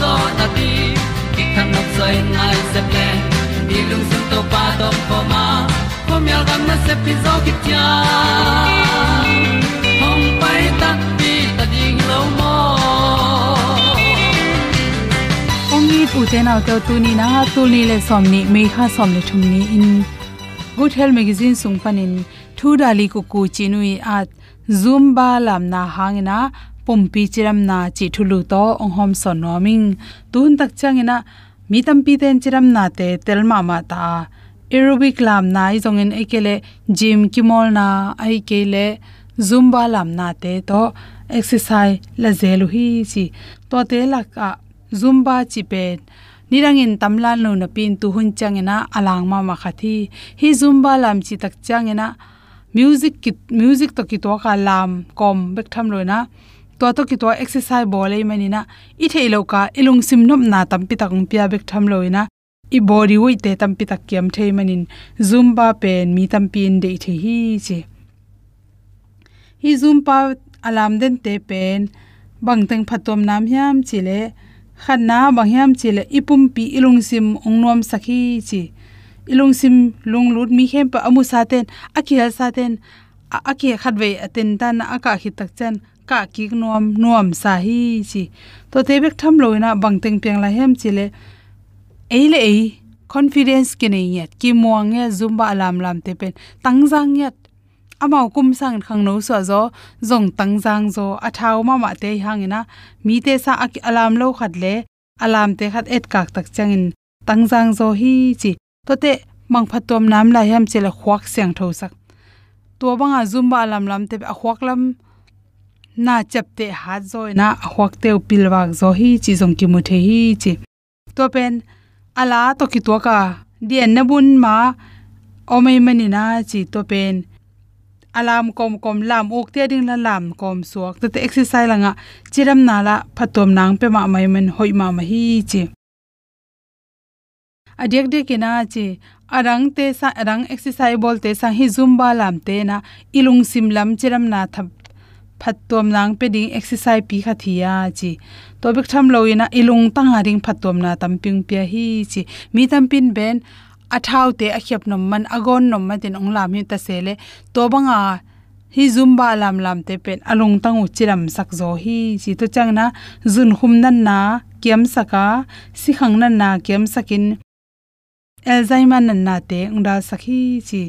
zo na ti ki kan nok sai nai se ple ni lung sun to pa to pa ma. Ko myal gam na se pi zo ki tia hom pai ta ti ta ding lo mo ong ni pu te na to tu ni na? Tu ni le som ni me kha som le thum ni. In good health magazine sung panin thu dali ku ku chinui at zumba lam na hangina pumpi chiram na chi thulu to ong hom son noming tun tak changina mi tampi ten chiram na te telma ma ta aerobic lam na i zongin ekele gym kimol na ai kele zumba lam na te to exercise la zelu hi chi to te la ka zumba chi pen nirangin tamlan lo na pin tu hun changena alang ma ma khathi hi zumba lam chi tak changena music ki music to ki to ka lam kom bek tham lo na to to ki to exercise bole mani na i theilo ka ilung sim nom na tam pi tak pia bek tham lo na, i body weight te tam pi tak kiam thei manin zumba pen mi tam pin de the hi che hi zumba alam den te pen bangteng phatom nam hiam chile khanna hiam chile ipum pi ilung sim ongnom sakhi chi. Ilung sim lung lut mi khem pa amu saten akhia saten akhi khatwe aten tan aka khi tak chan ka ki nuam nuam sa hi chi. To te bek tham loina bangteng piang la hem chile eile ei confidence ke nei yat ki muang ya zumba alam lam te pen. Tangjang yat amao kum sang khang no so zo, zong tangjang zo. Athau ma ma te hangina mi te sa alam lo khat le. Alam te khat et kak tak changin tangjang zo hi chi. To te mang phatom nam la hem chela khwak siang tho sak. To banga zumba lam lam te a khwak lam na chapte ha zoi na khwak te pilwak zo hi chi zong ki mu the hi chi. To pen, ala to ki to ka. Dien na bun ma, omei mani na chi to pen. Alam kom kom lam, ok te ding la lam kom suak. Te exercise langa chiram na la phatom nang pe ma mai men hoi ma ma hi chi. Adek de kina chi, arang te sa, arang exercise bol te sa hi zumba lam te na, ilung sim lam chiram na thap phatom nang pe ding exercise pi kha thia chi. To bik tham loina ilung tang ha ding phatom na tam ping pia hi chi. Mi tam pin ben athau te a khyap nom man agon nom ma tin ong lam hi ta sele. To banga hi zumba lam lam te pen alung tangu chiram sak zo hi chi. To changna zun khum nan na kiam saka, si khang nan na kiam sakin alzheimer nan na te ungda sakhi chi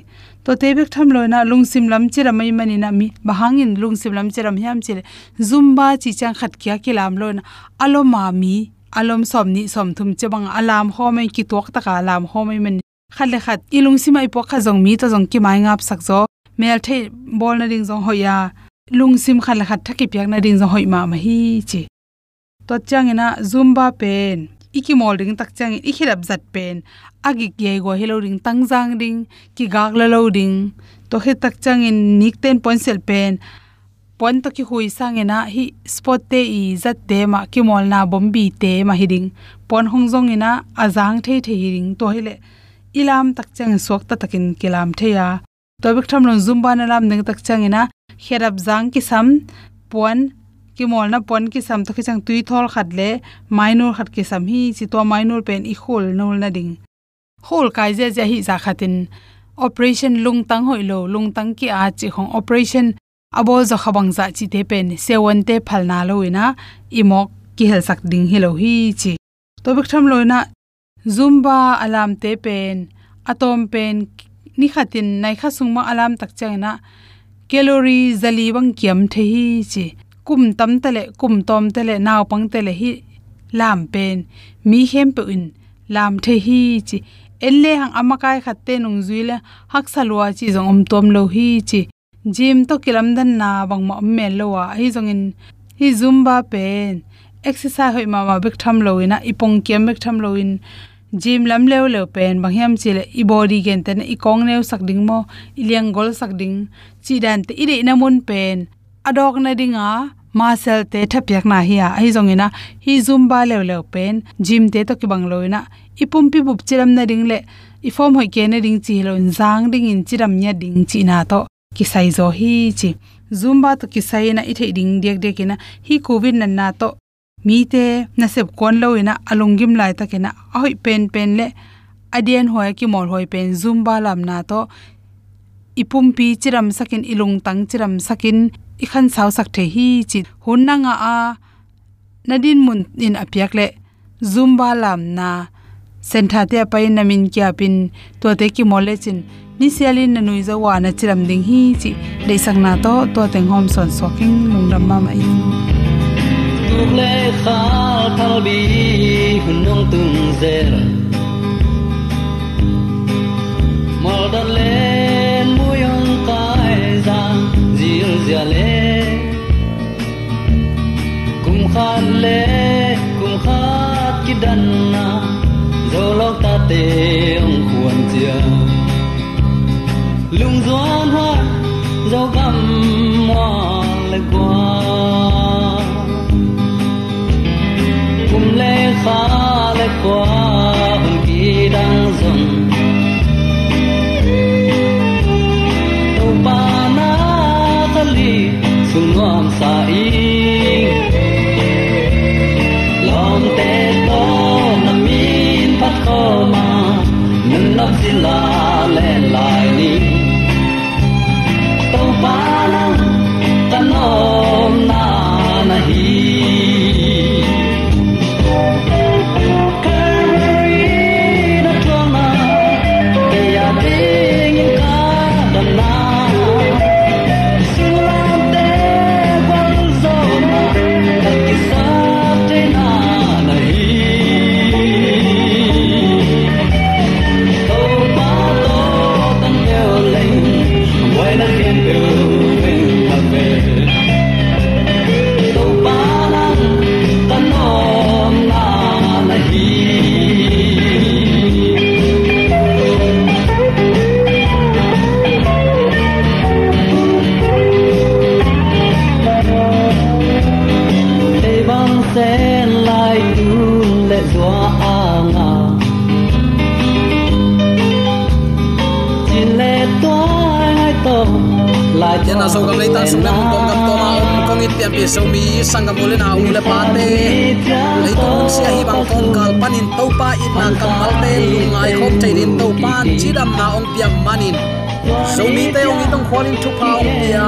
to te bek tham lo na lungsim lam chira mai mani na mi, bahangin lungsim lam chiram hiam chile zumba chi chang khat kya kilam lo na alo ma mi alom som ni som thum chebang alam ho mai ki tok taka alam ho mai man khat le khat ilung simai po kha jong mi to jong ki mai ngap sak zo mel the bol na ring jong hoya lung sim khat le khat thaki pyak na ring jong hoi ma ma hi chi to chang ina zumba pen iki mol ring tak chang i khirap zat pen. Agi ke go hello ring tang jang ding ki gak la lo ding to he tak chang in nik ten point sel pen pon to ki hui sang ena, hi spot te i zat te ma ki mol na bombi te ma hi ding pon hong jong ina azang the the hi ring. To hele ilam tak chang sok ta takin kilam the ya. To bik tham lon zumba na lam ning tak chang ina kherap jang ki sam pon ki mol na pon ki sam to ki chang tui thol khat le, minor khat ki sam hi, chi to minor pen i khol nol na ding. Khol kai je je hi za khatin. Operation lung tang hoi lo, lung tang ki a chi khong operation. Abo zo khabang za chi te pen sewon te phalna lo ina imok ki hel sak ding hi lo hi chi. To bik tham lo na zumba alam te pen, atom pen ni khatin, nai kha sungma alam tak changna calorie zali bang kiam the hi chi kum tam tele kum tom tele naw pang tele hi lam pen mi hem pe in lam the hi chi elle hang amakai khatte nung zuile hak salwa chi jong om tom lo hi chi gym to kilam dan na bang ma mel lo wa hi jong in hi zumba pen exercise hoi ma ma bek tham lo ina ipong kem bek tham lo in gym lam lew lew pen bang hiam chile i body gen ten i kong new sak ding mo i liang gol sak ding chi dan te ire na mun pen adok na dinga muscle te thapyak na hi a. Hi zong ina, hi zumba lew lew pen, gym te to ki bang lo ina. Ipum pi bup chiram na ding le, i form hoi ke na ding chi lo zang ding in chiram nya ding chi na to. Ki sai zo hi chi. Zumba to ki sai na i thei ding dek dek ina, hi covid na na to. Mi te na sep kon lo ina alungim lai ta kena ahoi pen pen le adian hoya ki mol hoi pen zumba lam na to. Ipum pi chiram sakin, ilung tang chiram sakin i khan saw sak the hi chi hun na nga a. Nadin mun in apyak le zumba lam na sentha te pai namin kya pin to te ki mole chin ni sialin na nui zawa na chiram ding hi chi le sang na to to teng hom son soking lung ram ma mai tuk le kha thal bi hun nong tung zer. Mol dan zia le kum khat le kum khat ki dan na. Zo lo ta te ong khuan zia lung doan hoa zo gam hoa le qua. Kum le kha le qua. Sa i lom te to na min pat ko ma nun nok sila la teo ngi tong khwalin thu pa pia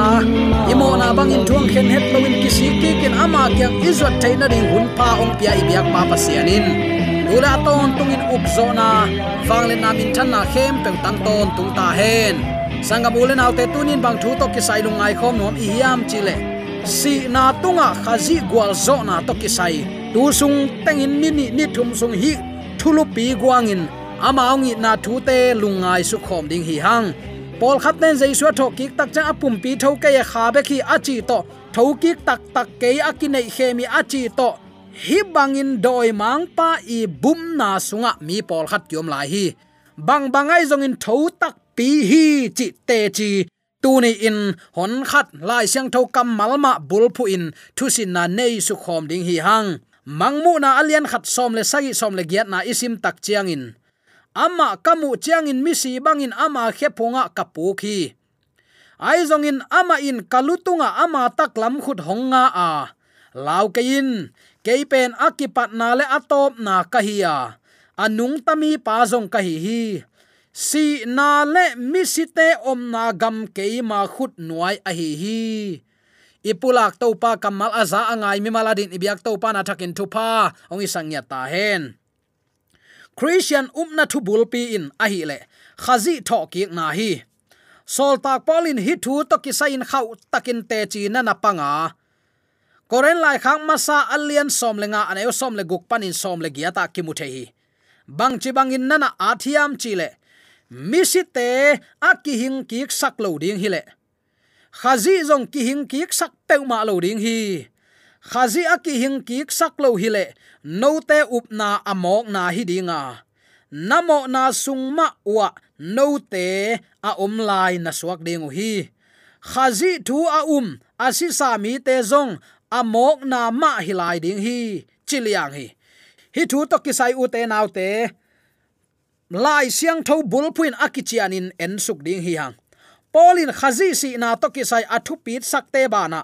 imo na bang in thuang khen het lowin kisi ki ken ama kyang izwat thaina ding hun pa ong pia ibiak pa pasianin tula ton tungin upzona fangle namin than na khem peng tan ton tung ta hen. Sangam ulen autte tunin bang thu to ki sai lungai khom nom i hiam chile si na tunga khazi gwal zo na to ki sai. Tu sung tengin ni ni ni thum sung hi thulupi guangin amaungi na thu te lungai su khom ding hi hang pol khat nen jai su tho ki tak cha apum pi tho ke kha be khi achi to. Tho ki tak tak ke akinei khemi achi to. Hi bangin doi mang pa i bum na sunga mi pol khat yom lai hi. Bang bangai zong in tho tak pi hi chi te chi. Tu ni in hon khat lai siang tho kam malma bul phu in. Thu sin na nei su khom ding hi hang. Mangmu na alian khat som le sagi som le giat na isim tak chiang in ama kamu chiang in mi si bangin ama khepunga kapu khi. Ai ama in kalutunga ama tak lam khut honga a. Laukein keipen akipat na le atop na kahia anung tami pa zong kahi hi si na le mi site om na gam ke ma khut nuai a hi hi. Ipulak to pa kamal aza angai mi maladin ibyak to pa na thakin thupa pa sangya ta hen christian umna thu bulpi in ahi hi le khazi tho ki na hi. Sol tak polin hi thu to ki sain khau takin te chi na na panga. Koren lai khang masa alian som lenga ane som le guk panin som le giata ki mu hi. Bang chi bang in nana athiam chi le. Mi si te a ki hing ki sak lo ding hi le. Khazi zong ki hing ki sak pe ma lo ding hi khazi aki hing ki saklo hile hi le, no te up na amok na hidinga namo na sungma wa no te a om lai na suak ding hi. Khazi thu a um asisa mi te zong, amok na ma hilai ding hi chiliang hi. Hi thu to kisai u te nau te, lai siang tho bul puin akichian en suk ding hi hang. Polin khazi si na to kisai athu pit sakte bana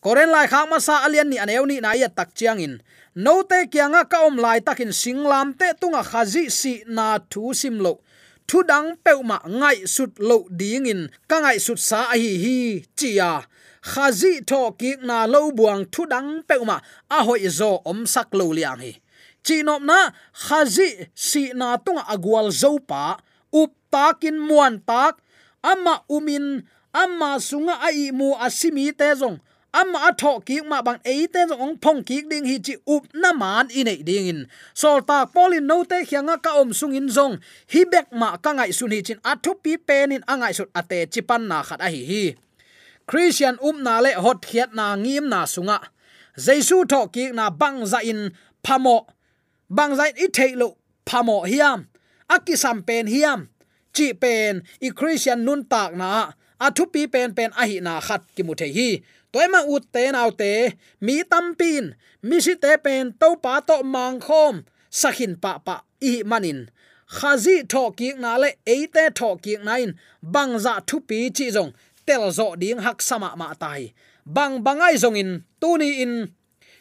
koren lai khang ma sa alian ni aneu ni na ya tak chiang in. No te kyanga ka om lai takin singlam te tunga khazi si na thu sim lo. Thu dang peuma ngai sut lo ding in. Ka ngai sut sa hi hi, chia. Khazi tho ki na lo buang thu dang peuma a hoi zo om sak lo liang hi. Chinom na khazi si na tunga agwal zo pa, up takin muan tak ama umin ama sunga ai mu asimi te zong amma atho ki ma bang e te zo ong phong ki ding hi chi up na man i nei ding in. Sol ta polin no te khianga ka om sung in zong. Hi bek ma ka ngai sun hi chin athu pi pen in angai sut ate chi pan na khat a hi hi. Christian um na le hot khiat na ngim na sunga. Jesu tho ki na bang za in phamo. Bang za i thailo phamo hiam. Akisam pen hiam. Chi pen i christian nun tak na. Athu pi pen pen a hi na khat ki mu the hi toima ut te nau te, mi tampin, mi si te pen to pa to mang khom, sakhin pa pa i manin. Khazi tho ki na le eite tho ki nain bangza thu pi chi jong tel zo ding hak sama ma tai. Bang bangai jong in, tu ni in.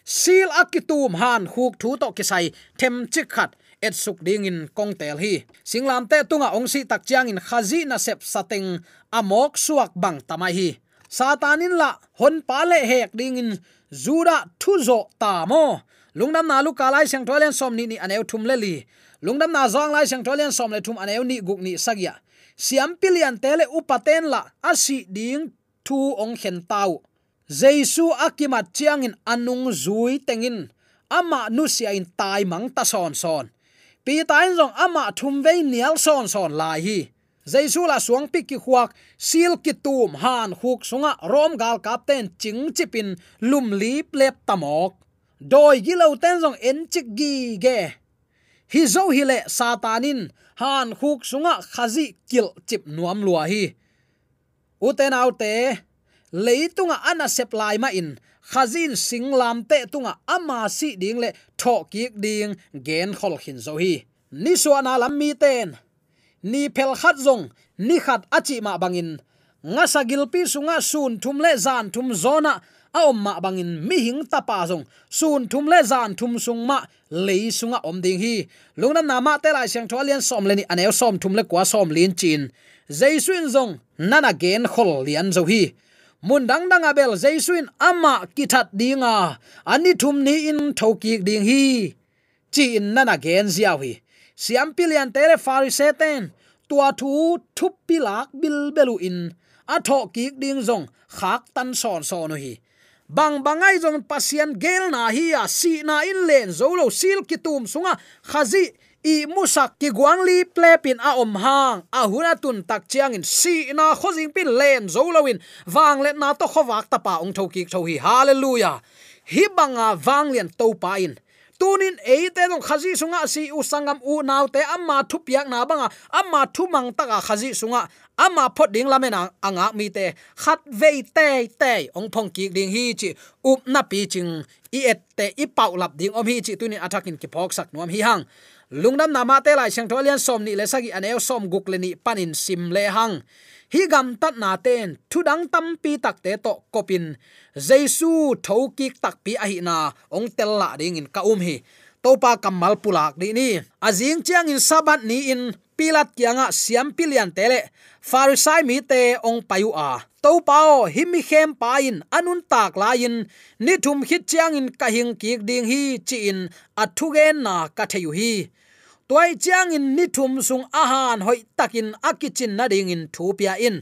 Sil akitum han huk thu to kisai them chi khat, et suk ding in kong tel hi. Singlam te tunga ong si tak chiang in khazi na sep sateng, amok suak bang tamai hi satanin la hon pale hek ding in zura thu zo ta mo. Lungnam na lu kalai sang tholen som ni ni aneu thum le li. Lungnam na zong lai sang tholen som le thum aneu ni guk ni sagya siam pilian tele upaten la asi ding thu ong khen tau. Jesu akimat chiang in anung zui tengin ama nu sia in tai mang ta son son. Pi tain zong ama thum ve nial son son lai hi jaisu la suang pi ki huak, sil ki tum han huk sunga, rom gal kapten ching chipin lum li plep tamok. Doi gilo ten jong en chik gi ge. Hi zo hi le satanin han huk sunga khazi kil chip nuam lua hi. Uten autte leitunga ana supply ma in. Khazin singlam te tunga ama si ding le tho ki ding gen khol khin zo hi. Ni suana lam mi ten ni phel khat zong, ni khat achi ma bangin. Nga sagil pi sunga sun thum le zan thum zona, a om ma bangin. Mi hing ta pa zong, sun thum le zan thum sung ma le sunga om ding hi. Lungnam na ma te lai siang tholian som le ni anel som thum le kwa som lin chin. Jaisuin zong nana gen khol lian zo hi. Mun dang dang abel jaisuin ama kithat dinga. Ani thum ni in thoki ding hi. Chi in nana gen ziawi hi siam pilian tere farise ten tua thu thup pilak bil belu in. A tho ki ding zong, khak tan son son hi. Bang bangai zong pasien gel na hi ya si na in len zo lo sil ki tum sunga. Khazi, i musak ki guangli plepin a om hang. A huna tun tak chiang in si na khozing pin len zo lo in. Wang let na to khowak ta pa ong thoki tho hi. Hallelujah. Hi banga wang lian to pa in tunin eite dong khazi sunga si u sangam u naw te amma thu piak na banga, amma thu mang taka khazi sunga, amma phot ding lamena anga mi te. Khat ve te te ong phong ki ding hi chi, up na pi ching, i et te, i pau lap ding om hi chi tunin attacking ki phok sak nuam hi hang. Lungnam nama te lai chang tholian som ni le sagi aneo som guk le ni panin sim le hang hi gam tat na ten thu dang tam pi tak te to kopin. Jesu thoki tak pi a hi na, ong tel la ding in ka um hi. Topa kamal pulak di ni. Azing chiang in sabat ni in, pilat kianga siam pilian tele farisai mi te ong payu a. To pao himi khem pa in, anun tak la in. Ni thum hit chiang in kahing kik ding hi chi in. Athugen na ka theyu hi toy chiang in ni thum sung ahan hoi takin akichin na ding in thu pia in.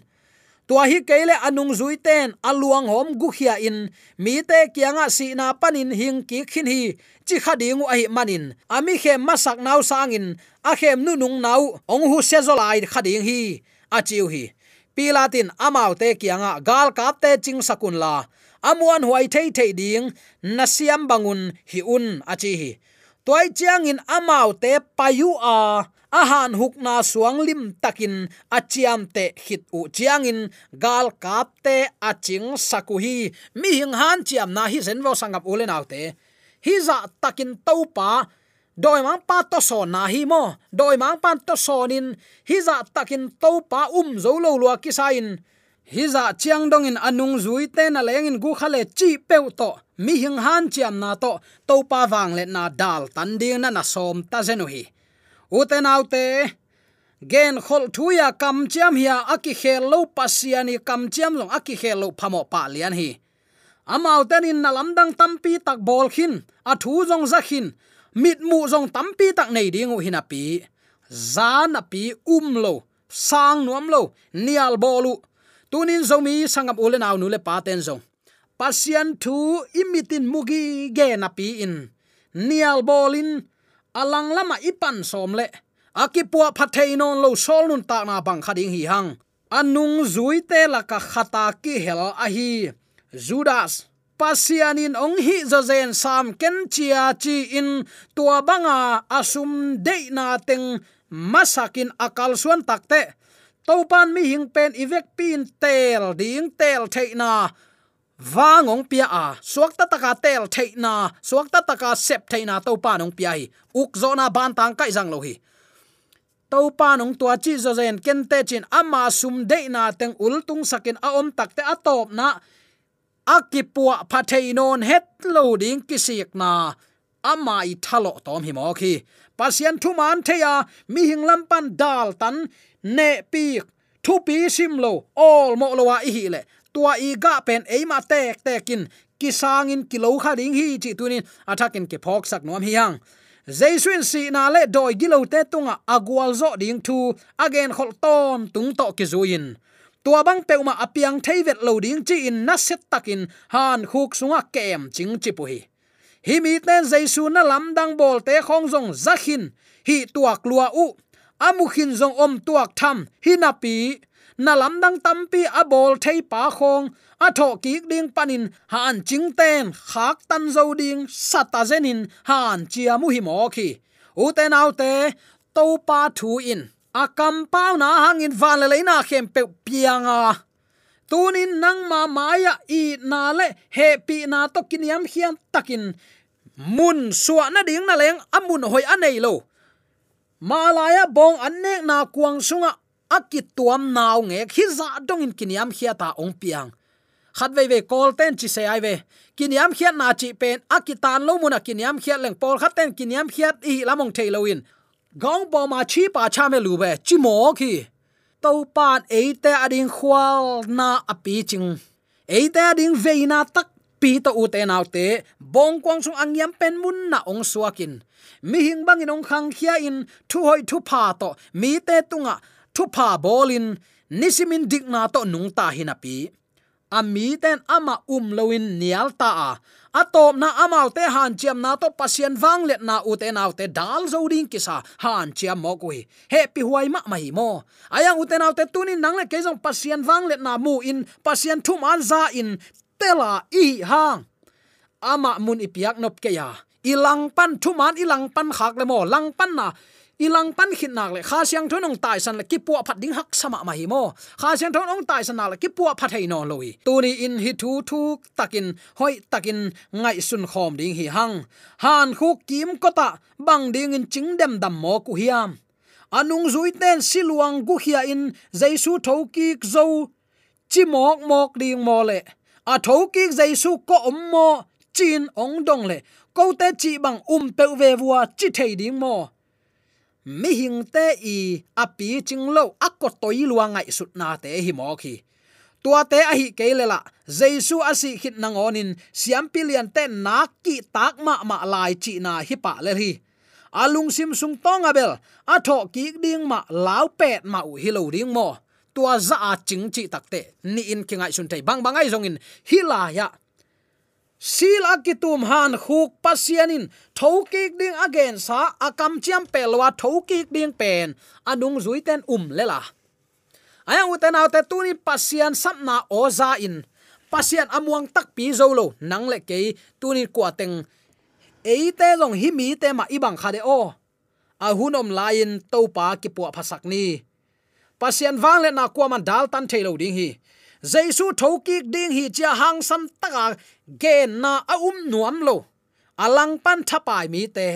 Tua hi keile anung zui ten aluang hom gu khia in. Mi te kianga si na panin hing ki khin hi. Chi khadingu a hi manin. Ami khe masak nau sangin a khem nu nung nau. Ong hu se zolai khading hi. A chiu hi. Pilatin amau te kianga gal kap te ching sakun la. Amuan huai thei thei ding. Nasiam bangun hi un achi hi toy chiang in amau te payu a. Ahan hukna suang lim takin achiam te hit u chiang in gal kap te aching sakuhi mi hing han chiam na hi zen vo sangap ulen autte hi za takin topa doi mang pa to so na hi mo. Doi mang pan to so nin. Hi za takin topa um zo lo lua kisain. hi hiza chiang dong in anung zui te na leng in gu khale chi peu to. Mi hing han chiam na to. Topa wang le na dal tan ding na na som ta zenu hi. Uten autte gen khol thuya kam chiam hiya aki khel lo pasiani kam chiam long aki khel lo phamo pa lian hi. Amau ten in nalam dang tampi tak bol khin, a thu jong za khin, mit mu jong tampi tak nei ding u hinapi zan pi. Um lo, sang nuam lo, nial bolu tunin zomi sangam ulen aw nu le pa ten pasian thu imitin mugi ge na pi in. Nial bolin, alang lama ipan som le. Akipua phathei non lo sol nun ta na bang khading hi hang. Anung zui te la ka khata ki hel a hi. Judas, pasianin ong hi zazen sam ken chia chi in. Tua banga asum de na teng masakin akal suan takte topan mi hing pen ivek pin tel ding tel theina wangong pia a, suak ta taka tel theina suak ta taka sep theina topan ong pia hi. Uk zona ban tang kai jang lo hi. Topan ong tua chi zo zen ken te chin ama sum de na teng ul tung sakin a om tak te atop na. Akipua patheinon het lo ding kisik na. Amai thalo tom hi mo khi pasian thu man theya mi hing lampan dal tan ne pi thu pi sim lo all mo lo wa hi le. Tua i ga pen eima tek tekin. Kisangin kilo kha ding hi chi tunin. Athakin ke phok sak nom hi yang. Jaisuin si na le doi gilo te tunga agwal zo ding thu. Again khol tom tung to ki zuin tua bang peuma apiang theivet lo ding chi in na set takin. Han khuk sunga kem ching chi pu hi. Hi mi ten jaisu na lam dang bol te khong jong zakhin hi tuak lua u amukhin zong om tuak tham, hi na pi. Na lam dang tampi a bol thei pa khong. A tho ki ding panin han ching ten. Khak tan zo ding sata zenin han chia mu hi mo khi u te nau te to pa thu in. A kam pau na hang in van le na khem pe pianga. Tunin nang ma maya i na le, he pi na to kiniam hiam takin. Mun suwa na ding na leng, amun hoi anei lo malaya bong annek na kuang sunga akit tuam naw nge khi za dong in kiniam khia ta ong piang. Khat ve ve kol ten chi se ai ve. Kiniam khia na chi pen akitan lo mun kiniam khia leng pol, khat ten kiniam khia i lamong theiloin gong bo ma chi pa cha me lu ve, chi mo khi. To pan e te ading khwal na api ching. E te ading ve na tak pi to u te nau te bong kwang sung angyam pen mun na ong suakin. Mi hing bang in ong khang khia in, thu hoi thu pa to, mi te tunga, thu pa bolin, nisimin dik na to nung ta hinapi ami ten ama um loin nial ta a. Atop na amau te han chiam na to pasien wang let na u te nau te dal zo ding kisa, han chiam mo kui he pi huai ma mai mo. Ayang u te nau te tunin nang le ke jong pasien wang let na mu in, pasien thum an za in tela i hang. Ama mun ipiak nop ke ya. Ilang pan thuman ilang pan khak le mo. Lang pan na ilang pan khit nak le. Kha siang thon ong tai san le ki pu phat ding hak sama ma hi mo. Kha siang thon ong tai san na le ki pu phat hei no loi tu ni in hi thu thu takin, hoi takin ngai sun khom ding hi hang. Han khu kim ko ta bang ding in ching dem dam mo ku hiam. Anung zui ten siluang gu hia in, jaisu thoki zo chi mok mok ding mo le a thoki jaisu ko om mo chin ong dong le ko te chi bang um pe ve vua chi thei ding mo mi hing te i api chinglo akko toi luangai sut na te hi mo khi tua te a hi ke le la lela a si khit nang onin siam pilian te na ki tak ma ma lai chi na hi pa le hi alung sim sung tong abel a tho ki ding ma lau pet ma u hi lo ding mo tua za a ching chi takte ni in kingai sun thei. Bang bangai zong in hila ya. Sil akitum han khuk pasianin thokik ding again sa akam chiam pelwa thokik ding pen. Anung zuiten um lela aya uten autte tuni pasian samna oza in. Pasian amuang tak pi zolo nang le ke tuni kwateng eite long hi mi te ma ibang khade o. A hunom lain topa ki pu phasak ni pasian wang le na kwa man dal tan thelo ding hi. Jaisu thoki ding hi chia hang sam taka gen na a um nuam lo. Alang pan thapai mi te.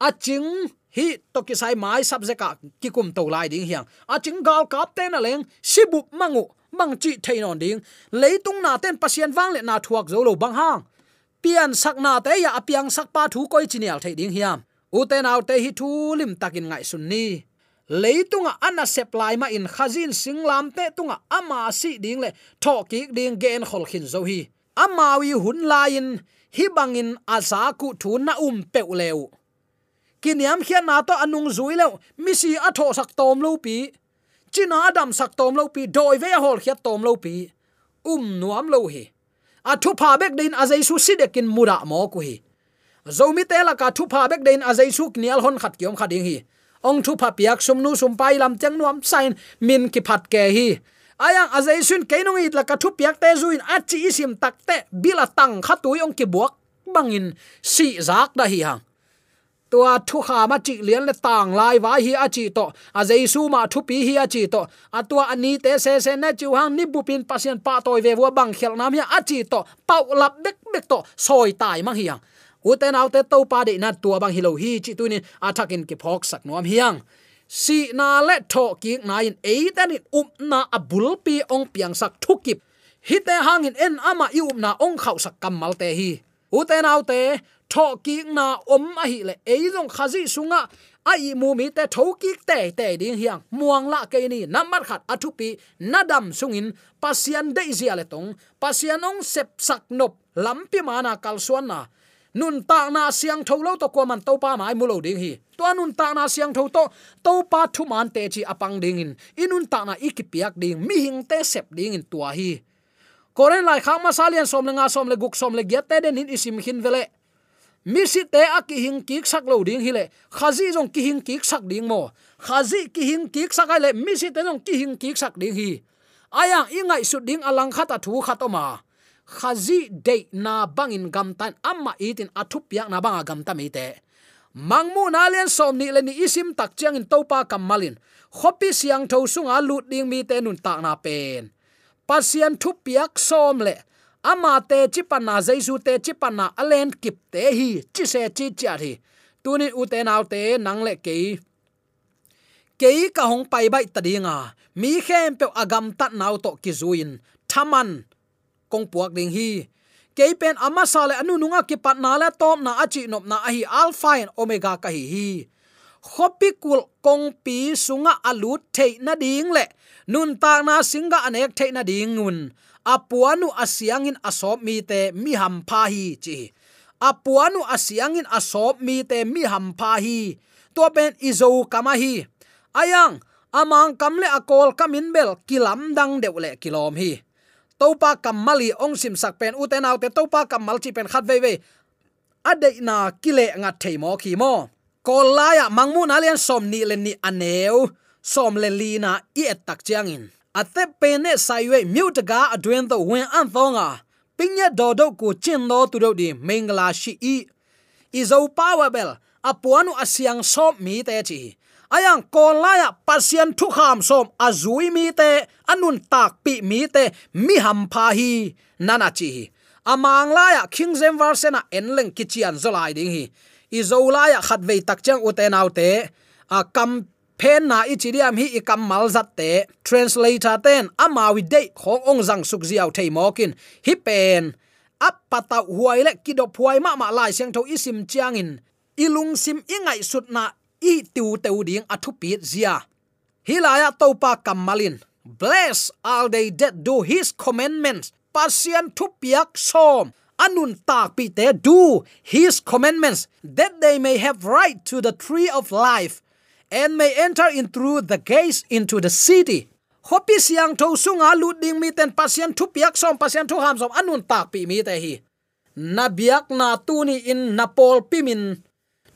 A ching hi to ki sai mai subject ki kum to lai ding hiang. A ching gal kap te na leng sibu mangu, mang chi thainon ding. Leitung na ten pasien wang le na thuak zo lo bang hang. Pian sak na te ya apiang sak pa thu koi chinial thai ding hiam. U autte te hi thu lim takin ngai sunni ni leitunga ana à, supply à, ma in khazin singlam te tunga ama à, si ding le thoki ding gen khol khin zo hi. Ama wi hun lain hi bangin asa ku thu na um pe leu kiniam khian na to anung zui leu mi si a tho sak tom lo pi china adam sak tom lo pi doi ve hol khiat tom lo pi um nuam lo hi. A thu pha bek din a jaisu sidekin mura mo ku hi. Zomi te la ka thu pha bek din a jaisu knial hon khat kiom khading hi ong thu pha piak sum nu sum pai lam chang nuam sign min ki phat ke hi. Ayang azai sun keinong it la ka thu piak te zuin a chi isim tak te bila tang khatui ong ki buak bangin si zak da hi hang. Tua thu kha ma chi lian le tang lai wa hi a chi to a jesu ma thu pi hi a chi to a tua ani te se se na chu hang ni bupin pasien pa toy ve wa bang khel nam ya a chi to pau lap bek bek to soi tai mang hi hang uten autte to pa de na tua bang hilo hi chi tunin athakin ki phok sak nuam hiang. Si na le tho ki na in e tan in um na abul pi ong piang sak thukip hite hangin en ama i um na ong khau sak kamal te hi. Uten autte tho ki na om a hi le e jong khazi sunga ai mu mi te tho ki te te ding hiang. Muang la ke ni namar khat athupi nadam sungin pasian de zia le tong, pasian ong sep sak nop lampi mana kalsuan na nun ta na siang tho lo to ko man to pa mai mulo ding hi. To nun ta na siang tho to to pa thu man te chi apang ding in. Inun ta na ikipiak ding, mi hing te sep ding in tua hi. Koren lai khang ma salian som le nga som le guk som le get te den in isim hin vele. Mi si te a ki hing ki sak lo ding hi le. Khazi jong ki hing ki sak ding mo. Khazi ki hing ki sak ai le. Mi si te jong ki hing ki sak ding hi. Ayang ingai su ding alang khata thu khatoma khazi de na bangin gamtan amma itin athup yak na banga gamta mi te mangmu na len som ni len isim tak chiang in topa kamalin khopi siang tho sunga lut ding mi te nun tak na pen. Pasian thu piak som le. Ama te chipana jaisu te chipana alen kip te hi, chi se chi cha thi. Tunin uten te nang le ke ke ka hong pai bai tadinga mi khem pe agam tat nau to ki zuin. Thaman kong puak ding hi. Ke pen ama sale anu nunga ki patna la tom na achi nop na hi alpha and omega ka hi hi. Khopi kul kong pi sunga alut thei na ding le. Nun ta na singa anek thei na ding un, apuanu asiangin asop mi te mi ham pha hi chi. Apuanu asiangin asop mi te mi ham pha hi. To ben izo kama hi. Ayang amang kamle akol kamin bel kilam dang deule kilom hi topa kamali ong sim sak pen uten autte topa kamal chi pen khat ve ve ade na kile nga theimo khi mo. Kolaya mangmu na lian som ni len ni aneu. Som le lina i et tak chiangin ate pene saiwe mute ga adwen to wen an thonga pinya do ku chin do tu do di mengla shi i. Izo power bell apuanu asiang som mi te chi ayang kolaya pasien thu kham som, azui mi te, anun tak pi mi te, mi ham pha hi, nana chi amang laya king zem versena enleng kichian zolai ding hi. Izola ya khat ve tak chang uten autte a kam pen na ichidiam hi ikam mal zat te. Translator ten ama wi de khong ong jang suk ziaw thei mokin. Hi pen, ap pata huai le kido huai ma ma lai seng tho isim chiang in. Ilung sim ingai sut na i tu teu ding athu pi zia hilaya topa kamalin bless all they that do his commandments. Pasian thu piak som anun à tak pi te do his commandments, that they may have right to the tree of life, and may enter in through the gates into the city. Hopi siang tho sunga lut ding mi ten pasian thu piak som pasian thu ham som anun à tak pi mi te hi. Na biak na tu ni in napol pimin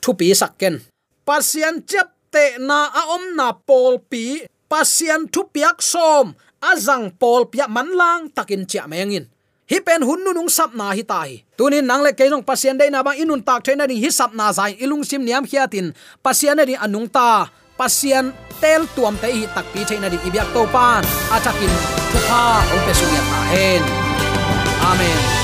thu pi sakken pasian chep te na a om na pol pi pasian thu piak som azang pol pia manlang takin chia mengin hi pen hun nu nung sap na hi tai tunin nang le keong pasien dei na bang inun tak thaina ding hi sap na zai. Ilung sim niam khiatin pasien ri anung ta. Pasien tel tuam te hi tak pi thaina ding ibyak to pan. Atakin thu pa ong pe su ya ta hen. Amen.